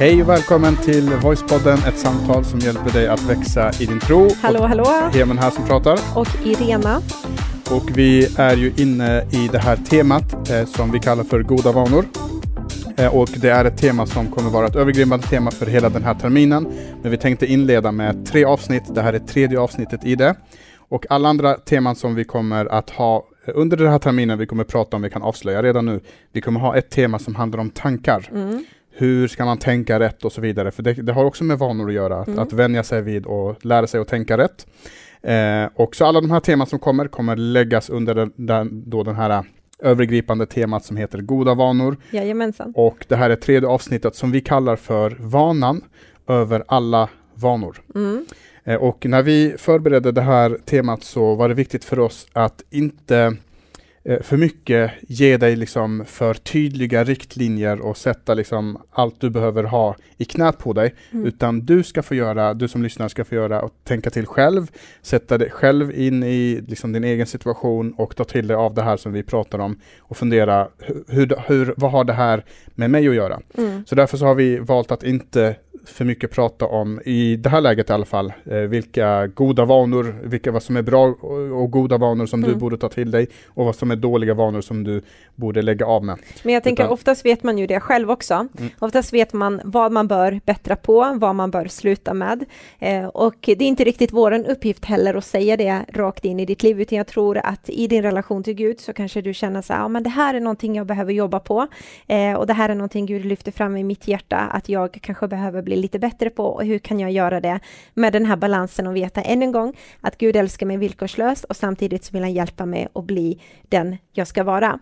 Hej och välkommen till Voicepodden, ett samtal som hjälper dig att växa i din tro. Hallå, hallå! Hemen här som pratar. Och Irena. Och vi är ju inne i det här temat eh, som vi kallar för goda vanor. Eh, och det är ett tema som kommer vara ett övergripande tema för hela den här terminen. Men vi tänkte inleda med tre avsnitt. Det här är tredje avsnittet i det. Och alla andra teman som vi kommer att ha under den här terminen vi kommer prata om, vi kan avslöja redan nu, vi kommer ha ett tema som handlar om tankar. Mm. Hur ska man tänka rätt och så vidare, för det, det har också med vanor att göra, att, mm. att vänja sig vid och lära sig att tänka rätt. Eh, och så alla de här teman som kommer, kommer läggas under den, den, då den här övergripande temat som heter goda vanor. Jajamensan. Och det här är tredje avsnittet som vi kallar för vanan över alla vanor. Mm. Eh, och när vi förberedde det här temat så var det viktigt för oss att inte för mycket ge dig liksom för tydliga riktlinjer och sätta liksom allt du behöver ha i knät på dig. Mm. Utan du ska få göra, du som lyssnar ska få göra och tänka till själv, sätta dig själv in i liksom din egen situation och ta till dig av det här som vi pratar om och fundera hur, hur, vad har det här med mig att göra? Mm. Så därför så har vi valt att inte för mycket prata om, i det här läget i alla fall, eh, vilka goda vanor, vilka vad som är bra och, goda vanor som mm. du borde ta till dig och vad som är dåliga vanor som du borde lägga av med. Men jag tänker Utan, oftast vet man ju det själv också. Mm. Oftast vet man vad man bör bättra på, vad man bör sluta med. Eh, och det är inte riktigt vår uppgift heller att säga det rakt in i ditt liv, utan jag tror att i din relation till Gud så kanske du känner så här, ja men det här är någonting jag behöver jobba på eh, och det här är någonting Gud lyfter fram i mitt hjärta, att jag kanske behöver bli lite bättre på och hur kan jag göra det med den här balansen och veta än en gång att Gud älskar mig villkorslöst och samtidigt så vill han hjälpa mig att bli den jag ska vara.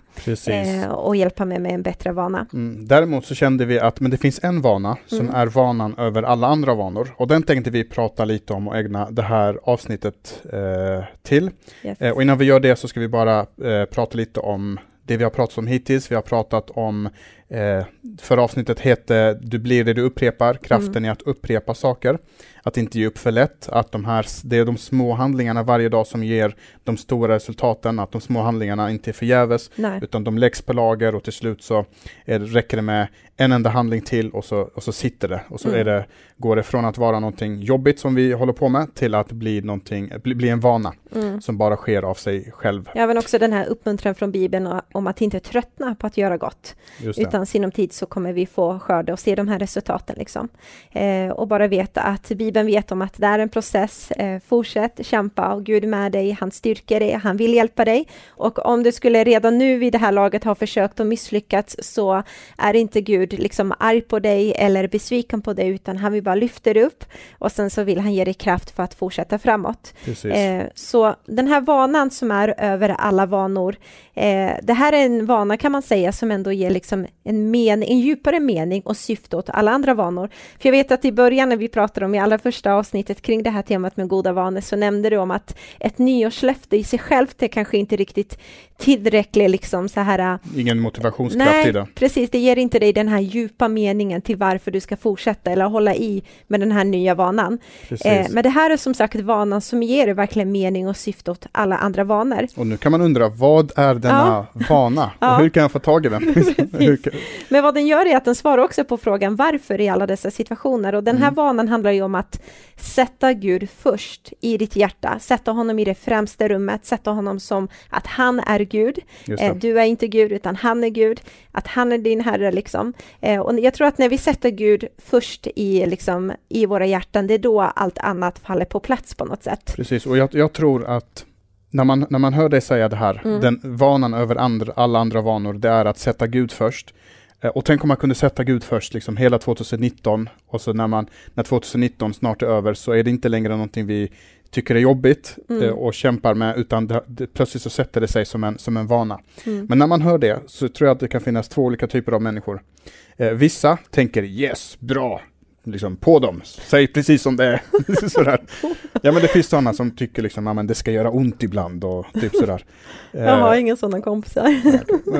Eh, och hjälpa mig med en bättre vana. Mm. Däremot så kände vi att men det finns en vana som mm. är vanan över alla andra vanor och den tänkte vi prata lite om och ägna det här avsnittet eh, till. Yes. Eh, och innan vi gör det så ska vi bara eh, prata lite om det vi har pratat om hittills. Vi har pratat om Eh, för avsnittet hette Du blir det du upprepar, kraften mm. i att upprepa saker. Att inte ge upp för lätt, att de här, det är de små handlingarna varje dag som ger de stora resultaten, att de små handlingarna inte är förgäves, utan de läggs på lager och till slut så är, räcker det med en enda handling till och så, och så sitter det. Och så mm. är det, går det från att vara någonting jobbigt som vi håller på med till att bli, någonting, bli, bli en vana mm. som bara sker av sig själv. Ja, men också den här uppmuntran från Bibeln om att inte tröttna på att göra gott, utan sinom tid så kommer vi få skörda och se de här resultaten. Liksom. Eh, och bara veta att Bibeln vet om att det är en process. Eh, fortsätt kämpa och Gud är med dig, han styrker dig, han vill hjälpa dig. Och om du skulle redan nu vid det här laget ha försökt och misslyckats så är inte Gud liksom arg på dig eller besviken på dig, utan han vill bara lyfta dig upp och sen så vill han ge dig kraft för att fortsätta framåt. Eh, så den här vanan som är över alla vanor, eh, det här är en vana kan man säga som ändå ger liksom en, men, en djupare mening och syfte åt alla andra vanor. För jag vet att i början när vi pratade om i allra första avsnittet kring det här temat med goda vanor så nämnde du om att ett nyårslöfte i sig självt är kanske inte riktigt tillräckligt liksom så här. Äh, Ingen motivationskraft nej, i det. precis. Det ger inte dig den här djupa meningen till varför du ska fortsätta eller hålla i med den här nya vanan. Eh, men det här är som sagt vanan som ger verkligen mening och syfte åt alla andra vanor. Och nu kan man undra, vad är denna ja. vana? Och hur kan jag få tag i den? Men vad den gör är att den svarar också på frågan varför i alla dessa situationer. Och den här mm. vanan handlar ju om att sätta Gud först i ditt hjärta, sätta honom i det främsta rummet, sätta honom som att han är Gud. Eh, du är inte Gud, utan han är Gud, att han är din Herre. Liksom. Eh, och jag tror att när vi sätter Gud först i, liksom, i våra hjärtan, det är då allt annat faller på plats på något sätt. Precis, och jag, jag tror att när man, när man hör dig säga det här, mm. den vanan över andra, alla andra vanor, det är att sätta Gud först. Eh, och tänk om man kunde sätta Gud först liksom hela 2019 och så när, man, när 2019 snart är över så är det inte längre någonting vi tycker är jobbigt mm. Eh, och kämpar med utan det, det, plötsligt så sätter det sig som en, som en vana. Mm. Men när man hör det så tror jag att det kan finnas två olika typer av människor. Eh, vissa tänker yes, bra, liksom på dem. Säg precis som det är. sådär. Ja men det finns sådana som tycker liksom, ja, men det ska göra ont ibland och typ sådär. Jag har uh, inga sådana kompisar.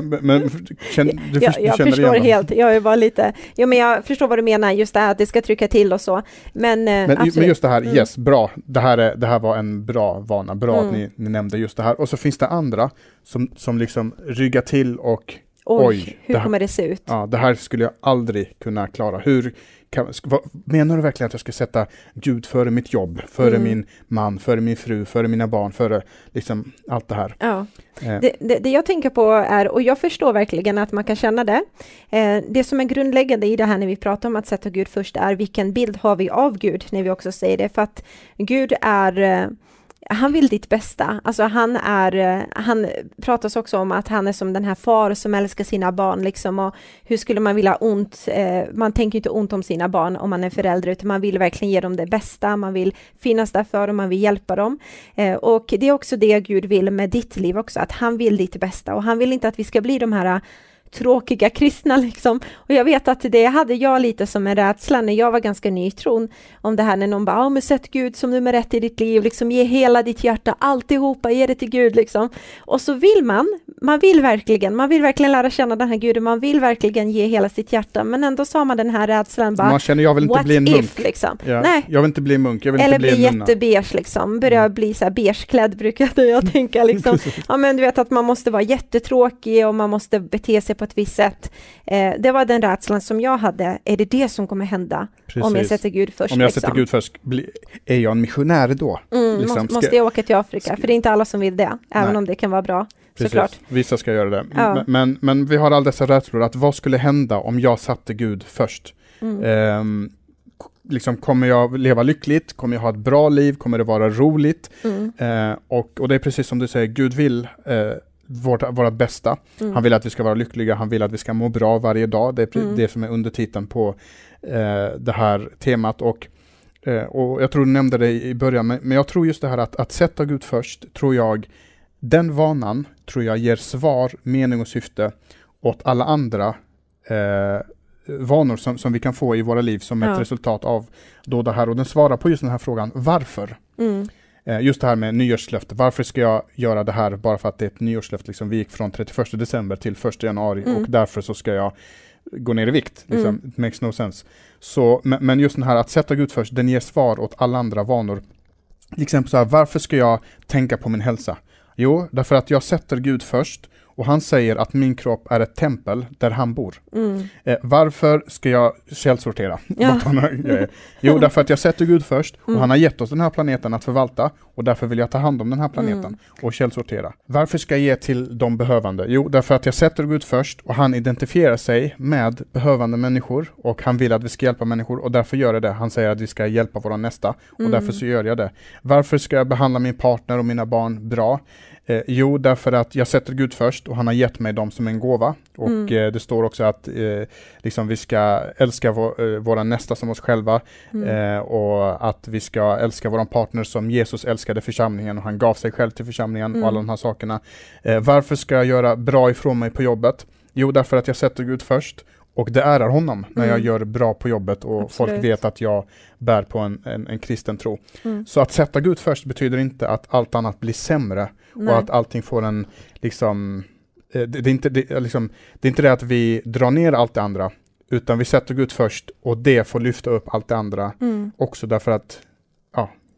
men, men känn, du, jag, jag förstår helt, jag är bara lite, ja men jag förstår vad du menar, just det här att det ska trycka till och så. Men, uh, men, men, just det här, mm. yes, bra, det här, är, det här var en bra vana, bra mm. att ni, ni nämnde just det här. Och så finns det andra som, som liksom ryggar till och oj, oj hur det här, kommer det se ut? Ja, det här skulle jag aldrig kunna klara. Hur kan, vad, menar du verkligen att jag ska sätta Gud före mitt jobb, före mm. min man, före min fru, före mina barn, före liksom allt det här? Ja. Eh. Det, det, det, jag tänker på är, och jag förstår verkligen att man kan känna det, eh, det som är grundläggande i det här när vi pratar om att sätta Gud först är vilken bild har vi av Gud när vi också säger det, för att Gud är eh, han vill ditt bästa. Alltså han är, eh, han pratas också om att han är som den här far som älskar sina barn liksom och hur skulle man vilja ont, eh, man tänker inte ont om sina barn om man är förälder utan man vill verkligen ge dem det bästa, man vill finnas där för dem, man vill hjälpa dem. Eh, och det är också det Gud vill med ditt liv också, att han vill ditt bästa och han vill inte att vi ska bli de här tråkiga kristna liksom. Och jag vet att det hade jag lite som en rädsla när jag var ganska ny i tron om det här när någon bara, ja men sätt Gud som nummer ett i ditt liv, liksom ge hela ditt hjärta, alltihopa, ge det till Gud liksom. Och så vill man, man vill verkligen, man vill verkligen lära känna den här guden, man vill verkligen ge hela sitt hjärta, men ändå så har man den här rädslan bara, man känner jag vill inte bli en munk. If, liksom. Ja, Nej. Jag vill inte bli munk, jag vill Eller inte bli, bli en jättebeige liksom, börja mm. bli så här beigeklädd brukar jag tänka liksom. ja men du vet att man måste vara jättetråkig och man måste bete sig på ett visst sätt. Eh, det var den rädslan som jag hade. Är det det som kommer hända Precis. om jag sätter Gud först? Om jag liksom? sätter Gud först, är jag en missionär då? Mm, liksom, måste, måste jag åka till Afrika? För det är inte alla som vill det, även Nej. om det kan vara bra. Precis. Såklart. Vissa ska göra det. Ja. Men, men vi har all dessa rädslor, att vad skulle hända om jag satte Gud först? Mm. Um, liksom, kommer jag leva lyckligt? Kommer jag ha ett bra liv? Kommer det vara roligt? Mm. Uh, och, och det är precis som du säger, Gud vill uh, vårt, vårt bästa. Mm. Han vill att vi ska vara lyckliga, han vill att vi ska må bra varje dag. Det är mm. det som är undertiteln på eh, det här temat. Och, eh, och jag tror du nämnde det i början, men, men jag tror just det här att, att sätta Gud först, tror jag, den vanan tror jag ger svar, mening och syfte åt alla andra eh, vanor som, som vi kan få i våra liv som ja. ett resultat av då det här. Och den svarar på just den här frågan, varför? Mm. Eh, just det här med nyårslöfte. Varför ska jag göra det här bara för att det är ett nyårslöfte? Liksom, vi gick från 31 december till 1 januari mm. och därför så ska jag gå ner i vikt. Liksom. Mm. It makes no sense. Så, men, men just den här att sätta Gud först, den ger svar åt alla andra vanor. Till exempel så här, varför ska jag tänka på min hälsa? Jo, därför att jag sätter Gud först och han säger att min kropp är ett tempel där han bor. Mm. Eh, varför ska jag källsortera? Ja. jo, därför att jag sätter Gud först och mm. han har gett oss den här planeten att förvalta och därför vill jag ta hand om den här planeten mm. och källsortera. Varför ska jag ge till de behövande? Jo, därför att jag sätter Gud först och han identifierar sig med behövande människor och han vill att vi ska hjälpa människor och därför gör jag det. Han säger att vi ska hjälpa våra nästa och mm. därför så gör jag det. Varför ska jag behandla min partner och mina barn bra? Eh, jo, därför att jag sätter Gud först och han har gett mig dem som en gåva. Och mm. eh, det står också att eh, liksom vi ska älska vår, eh, våra nästa som oss själva mm. Eh, och att vi ska älska våran partner som Jesus älskade församlingen och han gav sig själv till församlingen mm. och alla de här sakerna. Eh, varför ska jag göra bra ifrån mig på jobbet? Jo, därför att jag sätter Gud först och det ärar honom när mm. jag gör bra på jobbet och Absolut. folk vet att jag bär på en, en, en kristen tro. Mm. Så att sätta Gud först betyder inte att allt annat blir sämre Nej. och att allting får en, liksom, eh, det, det, är inte, det, liksom, det är inte det att vi drar ner allt det andra, utan vi sätter Gud först och det får lyfta upp allt det andra mm. också därför att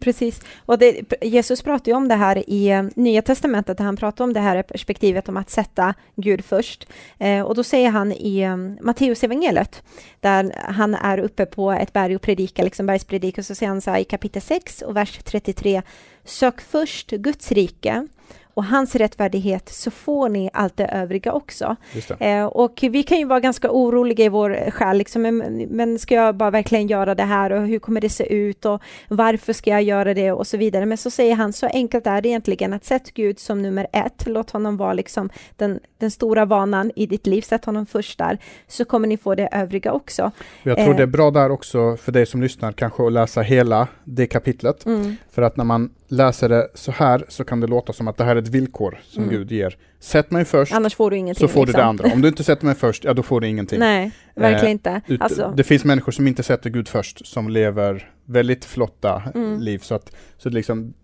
Precis, och det, Jesus pratar ju om det här i eh, Nya Testamentet, där han pratar om det här perspektivet om att sätta Gud först. Eh, och då säger han i um, Matteus evangeliet, där han är uppe på ett berg och predikar, liksom bergspredikan, så säger han så här i kapitel 6 och vers 33, Sök först Guds rike och hans rättfärdighet så får ni allt det övriga också. Det. Eh, och vi kan ju vara ganska oroliga i vår själ, liksom, men, men, ska jag bara verkligen göra det här och hur kommer det se ut och varför ska jag göra det och så vidare. Men så säger han, så enkelt är det egentligen att sätt Gud som nummer ett, låt honom vara liksom den, den stora vanan i ditt liv, sätt honom först där, så kommer ni få det övriga också. Jag tror eh, det är bra där också för dig som lyssnar kanske att läsa hela det kapitlet. Mm. För att när man läser det så här så kan det låta som att det här är ett villkor som mm. Gud ger. Sätt mig först, Annars får du ingenting, så får liksom. du det andra. Om du inte sätter mig först, ja då får du ingenting. Nej, verkligen eh, inte. Alltså. Det finns människor som inte sätter Gud först, som lever väldigt flotta mm. liv. Så att så liksom,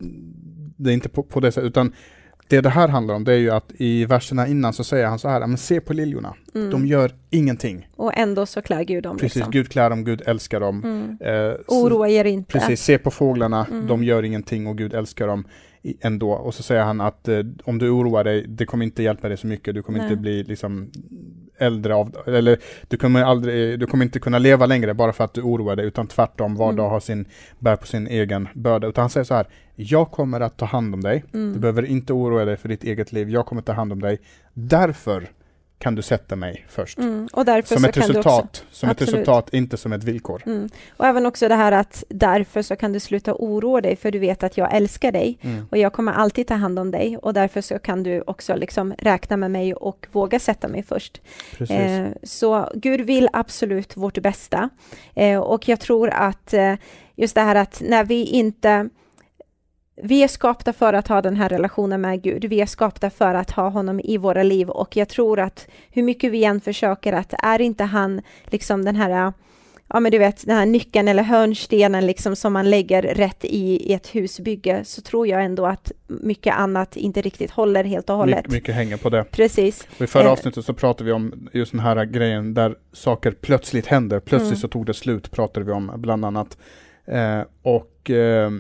det är inte på, på det sättet, utan det det här handlar om det är ju att i verserna innan så säger han så här, men se på liljorna, mm. de gör ingenting. Och ändå så klär Gud dem. Precis, liksom. Gud klär dem, Gud älskar dem. Mm. Eh, Oroa er inte. Precis, se på fåglarna, mm. de gör ingenting och Gud älskar dem ändå. Och så säger han att eh, om du oroar dig, det kommer inte hjälpa dig så mycket, du kommer Nej. inte bli liksom äldre av, eller du kommer aldrig, du kommer inte kunna leva längre bara för att du oroar dig, utan tvärtom, var mm. dag har sin, bär på sin egen börda. Utan han säger så här, jag kommer att ta hand om dig, mm. du behöver inte oroa dig för ditt eget liv, jag kommer ta hand om dig. Därför kan du sätta mig först. Mm. Och därför som ett resultat, också, som absolut. ett resultat, inte som ett villkor. Mm. Och även också det här att därför så kan du sluta oroa dig, för du vet att jag älskar dig mm. och jag kommer alltid ta hand om dig och därför så kan du också liksom räkna med mig och våga sätta mig först. Eh, så Gud vill absolut vårt bästa eh, och jag tror att eh, just det här att när vi inte vi är skapta för att ha den här relationen med Gud. Vi är skapta för att ha honom i våra liv och jag tror att hur mycket vi än försöker att är inte han liksom den här ja men du vet den här nyckeln eller hörnstenen liksom som man lägger rätt i, ett husbygge så tror jag ändå att mycket annat inte riktigt håller helt och hållet. My, mycket hänger på det. Precis. Och I förra eh. avsnittet så pratade vi om just den här grejen där saker plötsligt händer. Plötsligt mm. så tog det slut pratade vi om bland annat. Eh, och eh,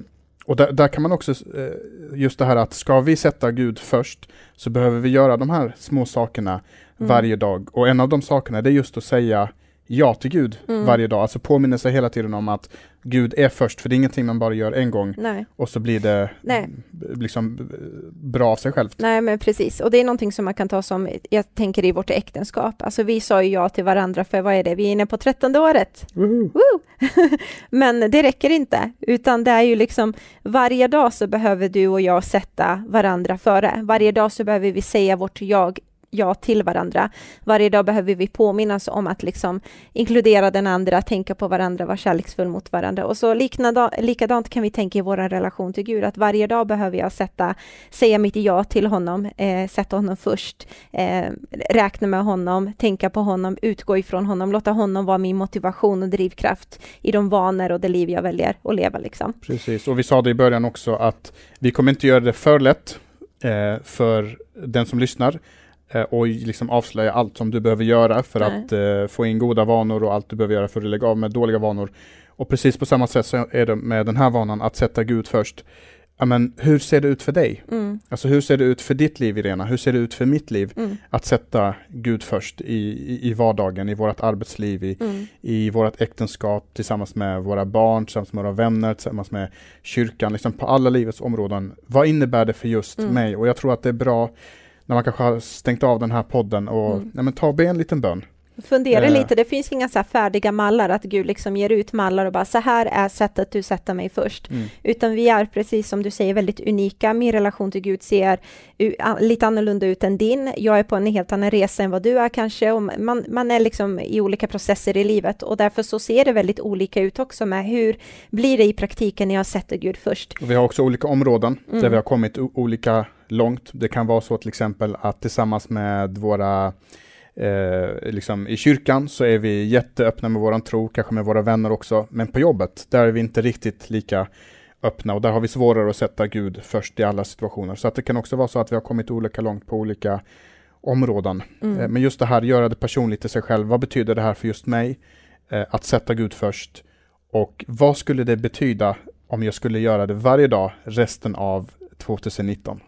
och där, där, kan man också, eh, just det här att ska vi sätta Gud först så behöver vi göra de här små sakerna mm. varje dag. Och en av de sakerna det är just att säga ja till Gud mm. varje dag. Alltså påminner sig hela tiden om att Gud är först, för det är ingenting man bara gör en gång Nej. och så blir det Nej. liksom bra av sig självt. Nej, men precis. Och det är någonting som man kan ta som, jag tänker i vårt äktenskap. Alltså vi sa ju ja till varandra för vad är det, vi är inne på trettonde året. men det räcker inte, utan det är ju liksom varje dag så behöver du och jag sätta varandra före. Varje dag så behöver vi säga vårt jag ja till varandra. Varje dag behöver vi påminnas om att liksom inkludera den andra, tänka på varandra, vara kärleksfull mot varandra. Och så liknande, likadant kan vi tänka i vår relation till Gud, att varje dag behöver jag sätta, säga mitt ja till honom, eh, sätta honom först, eh, räkna med honom, tänka på honom, utgå ifrån honom, låta honom vara min motivation och drivkraft i de vanor och det liv jag väljer att leva. Liksom. Precis, och vi sa det i början också att vi kommer inte göra det för lätt eh, för den som lyssnar. Eh, och liksom avslöja allt som du behöver göra för Nej. att uh, få in goda vanor och allt du behöver göra för att lägga av med dåliga vanor. Och precis på samma sätt så är det med den här vanan att sätta Gud först. Men hur ser det ut för dig? Mm. Alltså hur ser det ut för ditt liv Irena? Hur ser det ut för mitt liv? Mm. Att sätta Gud först i, i, i vardagen, i vårt arbetsliv, i, mm. i vårt äktenskap, tillsammans med våra barn, tillsammans med våra vänner, tillsammans med kyrkan, liksom på alla livets områden. Vad innebär det för just mm. mig? Och jag tror att det är bra när man kanske har stängt av den här podden och mm. nej, men ta och be en liten bön. Fundera eh. lite, det finns inga så färdiga mallar, att Gud liksom ger ut mallar och bara så här är sättet du sätter mig först. Mm. Utan vi är precis som du säger väldigt unika. Min relation till Gud ser lite annorlunda ut än din. Jag är på en helt annan resa än vad du är kanske. Och man, man är liksom i olika processer i livet och därför så ser det väldigt olika ut också med hur blir det i praktiken när jag sätter Gud först. Och vi har också olika områden mm. där vi har kommit olika långt. Det kan vara så till exempel att tillsammans med våra eh, liksom i kyrkan så är vi jätteöppna med våran tro, kanske med våra vänner också, men på jobbet, där är vi inte riktigt lika öppna och där har vi svårare att sätta Gud först i alla situationer. Så att det kan också vara så att vi har kommit olika långt på olika områden. Mm. Eh, men just det här, göra det personligt till sig själv. Vad betyder det här för just mig? Eh, att sätta Gud först. Och vad skulle det betyda om jag skulle göra det varje dag resten av 2019?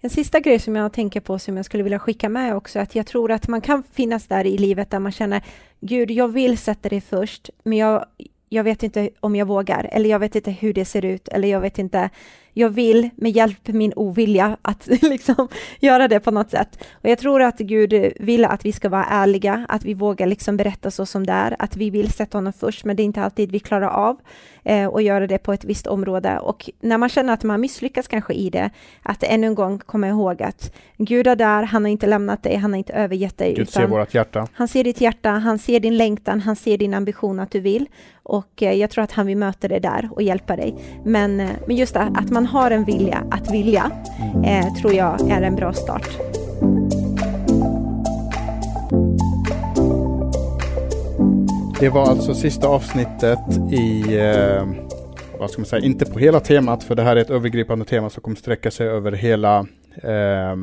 En sista grej som jag tänker på som jag skulle vilja skicka med också, att jag tror att man kan finnas där i livet där man känner Gud, jag vill sätta dig först, men jag, jag vet inte om jag vågar, eller jag vet inte hur det ser ut, eller jag vet inte jag vill med hjälp min ovilja att liksom göra det på något sätt. Och jag tror att Gud vill att vi ska vara ärliga, att vi vågar liksom berätta så som det är, att vi vill sätta honom först, men det är inte alltid vi klarar av eh, och göra det på ett visst område. Och när man känner att man misslyckas kanske i det, att ännu en gång komma ihåg att Gud är där, han har inte lämnat dig, han har inte övergett dig. Gud ser vårt hjärta. Han ser ditt hjärta, han ser din längtan, han ser din ambition att du vill. Och eh, jag tror att han vill möta dig där och hjälpa dig. Men, eh, men just det, att man har en vilja att vilja, eh, tror jag är en bra start. Det var alltså sista avsnittet i eh, vad ska man säga, inte på hela temat, för det här är ett övergripande tema som kommer sträcka sig över hela eh,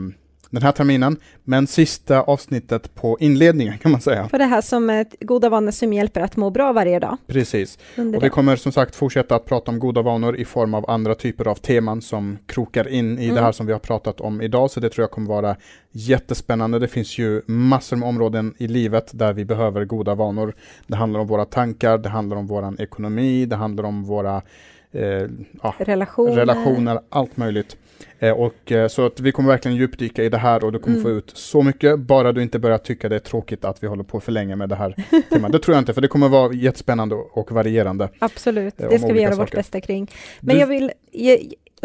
den här terminen, men sista avsnittet på inledningen kan man säga. För det här som ett goda vanor som hjälper att må bra varje dag. Precis. Och vi kommer som sagt fortsätta att prata om goda vanor i form av andra typer av teman som krokar in i mm. det här som vi har pratat om idag, så det tror jag kommer vara jättespännande. Det finns ju massor med områden i livet där vi behöver goda vanor. Det handlar om våra tankar, det handlar om våran ekonomi, det handlar om våra eh, ja, relationer. relationer, allt möjligt. Eh, och, eh, så att vi kommer verkligen djupdyka i det här och du kommer mm. få ut så mycket, bara du inte börjar tycka det är tråkigt att vi håller på för länge med det här temat. Det tror jag inte, för det kommer vara jättespännande och varierande. Absolut, eh, det ska vi göra saker. vårt bästa kring. Men du, jag vill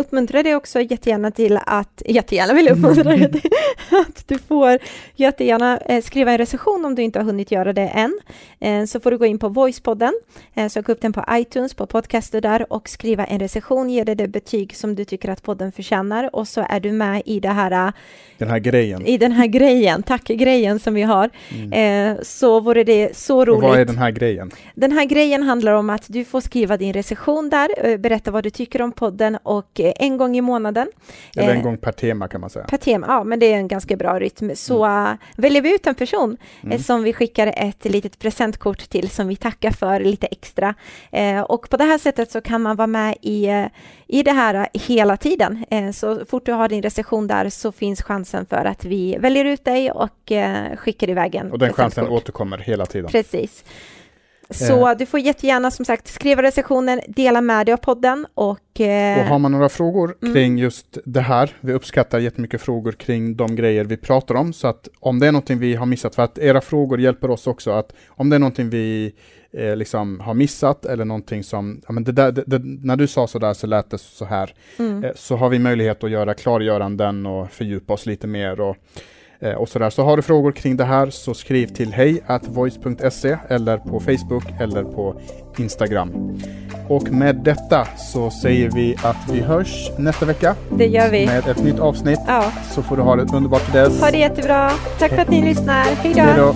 uppmuntrar dig också jättegärna till att, jättegärna vill uppmuntra dig till att du får jättegärna eh, skriva en recension om du inte har hunnit göra det än. Eh, så får du gå in på Voicepodden, eh, söka upp den på iTunes, på podcaster där och skriva en recension, ge det det betyg som du tycker att podden förtjänar och så är du med i det här den här grejen. I den här grejen, tack-grejen som vi har, mm. så vore det så roligt. Och vad är den här grejen? Den här grejen handlar om att du får skriva din recension där, berätta vad du tycker om podden och en gång i månaden. Eller en eh, gång per tema kan man säga. Per tema, ja, men det är en ganska bra rytm. Så mm. uh, väljer vi ut en person eh, mm. som vi skickar ett litet presentkort till som vi tackar för lite extra. Och på det här sättet så kan man vara med i, i det här hela tiden. så fort du har din recension där så finns chansen för att vi väljer ut dig och skickar iväg en Och den chansen återkommer hela tiden. Precis. Så eh. du får jättegärna som sagt skriva recensionen, dela med dig av podden och... Eh, och har man några frågor mm. kring just det här, vi uppskattar jättemycket frågor kring de grejer vi pratar om, så att om det är någonting vi har missat, för att era frågor hjälper oss också att om det är någonting vi eh, liksom har missat eller någonting som, ja men det där, det, det, när du sa så där så lät det så här, mm. eh, så har vi möjlighet att göra klargöranden och fördjupa oss lite mer och och sådär. Så har du frågor kring det här så skriv till hej voice.se eller på Facebook eller på Instagram. Och med detta så säger vi att vi hörs nästa vecka. Det gör vi. Med ett nytt avsnitt. Ja. Så får du ha det underbart till dess. Ha det jättebra. Tack för att ni lyssnar. Hej då.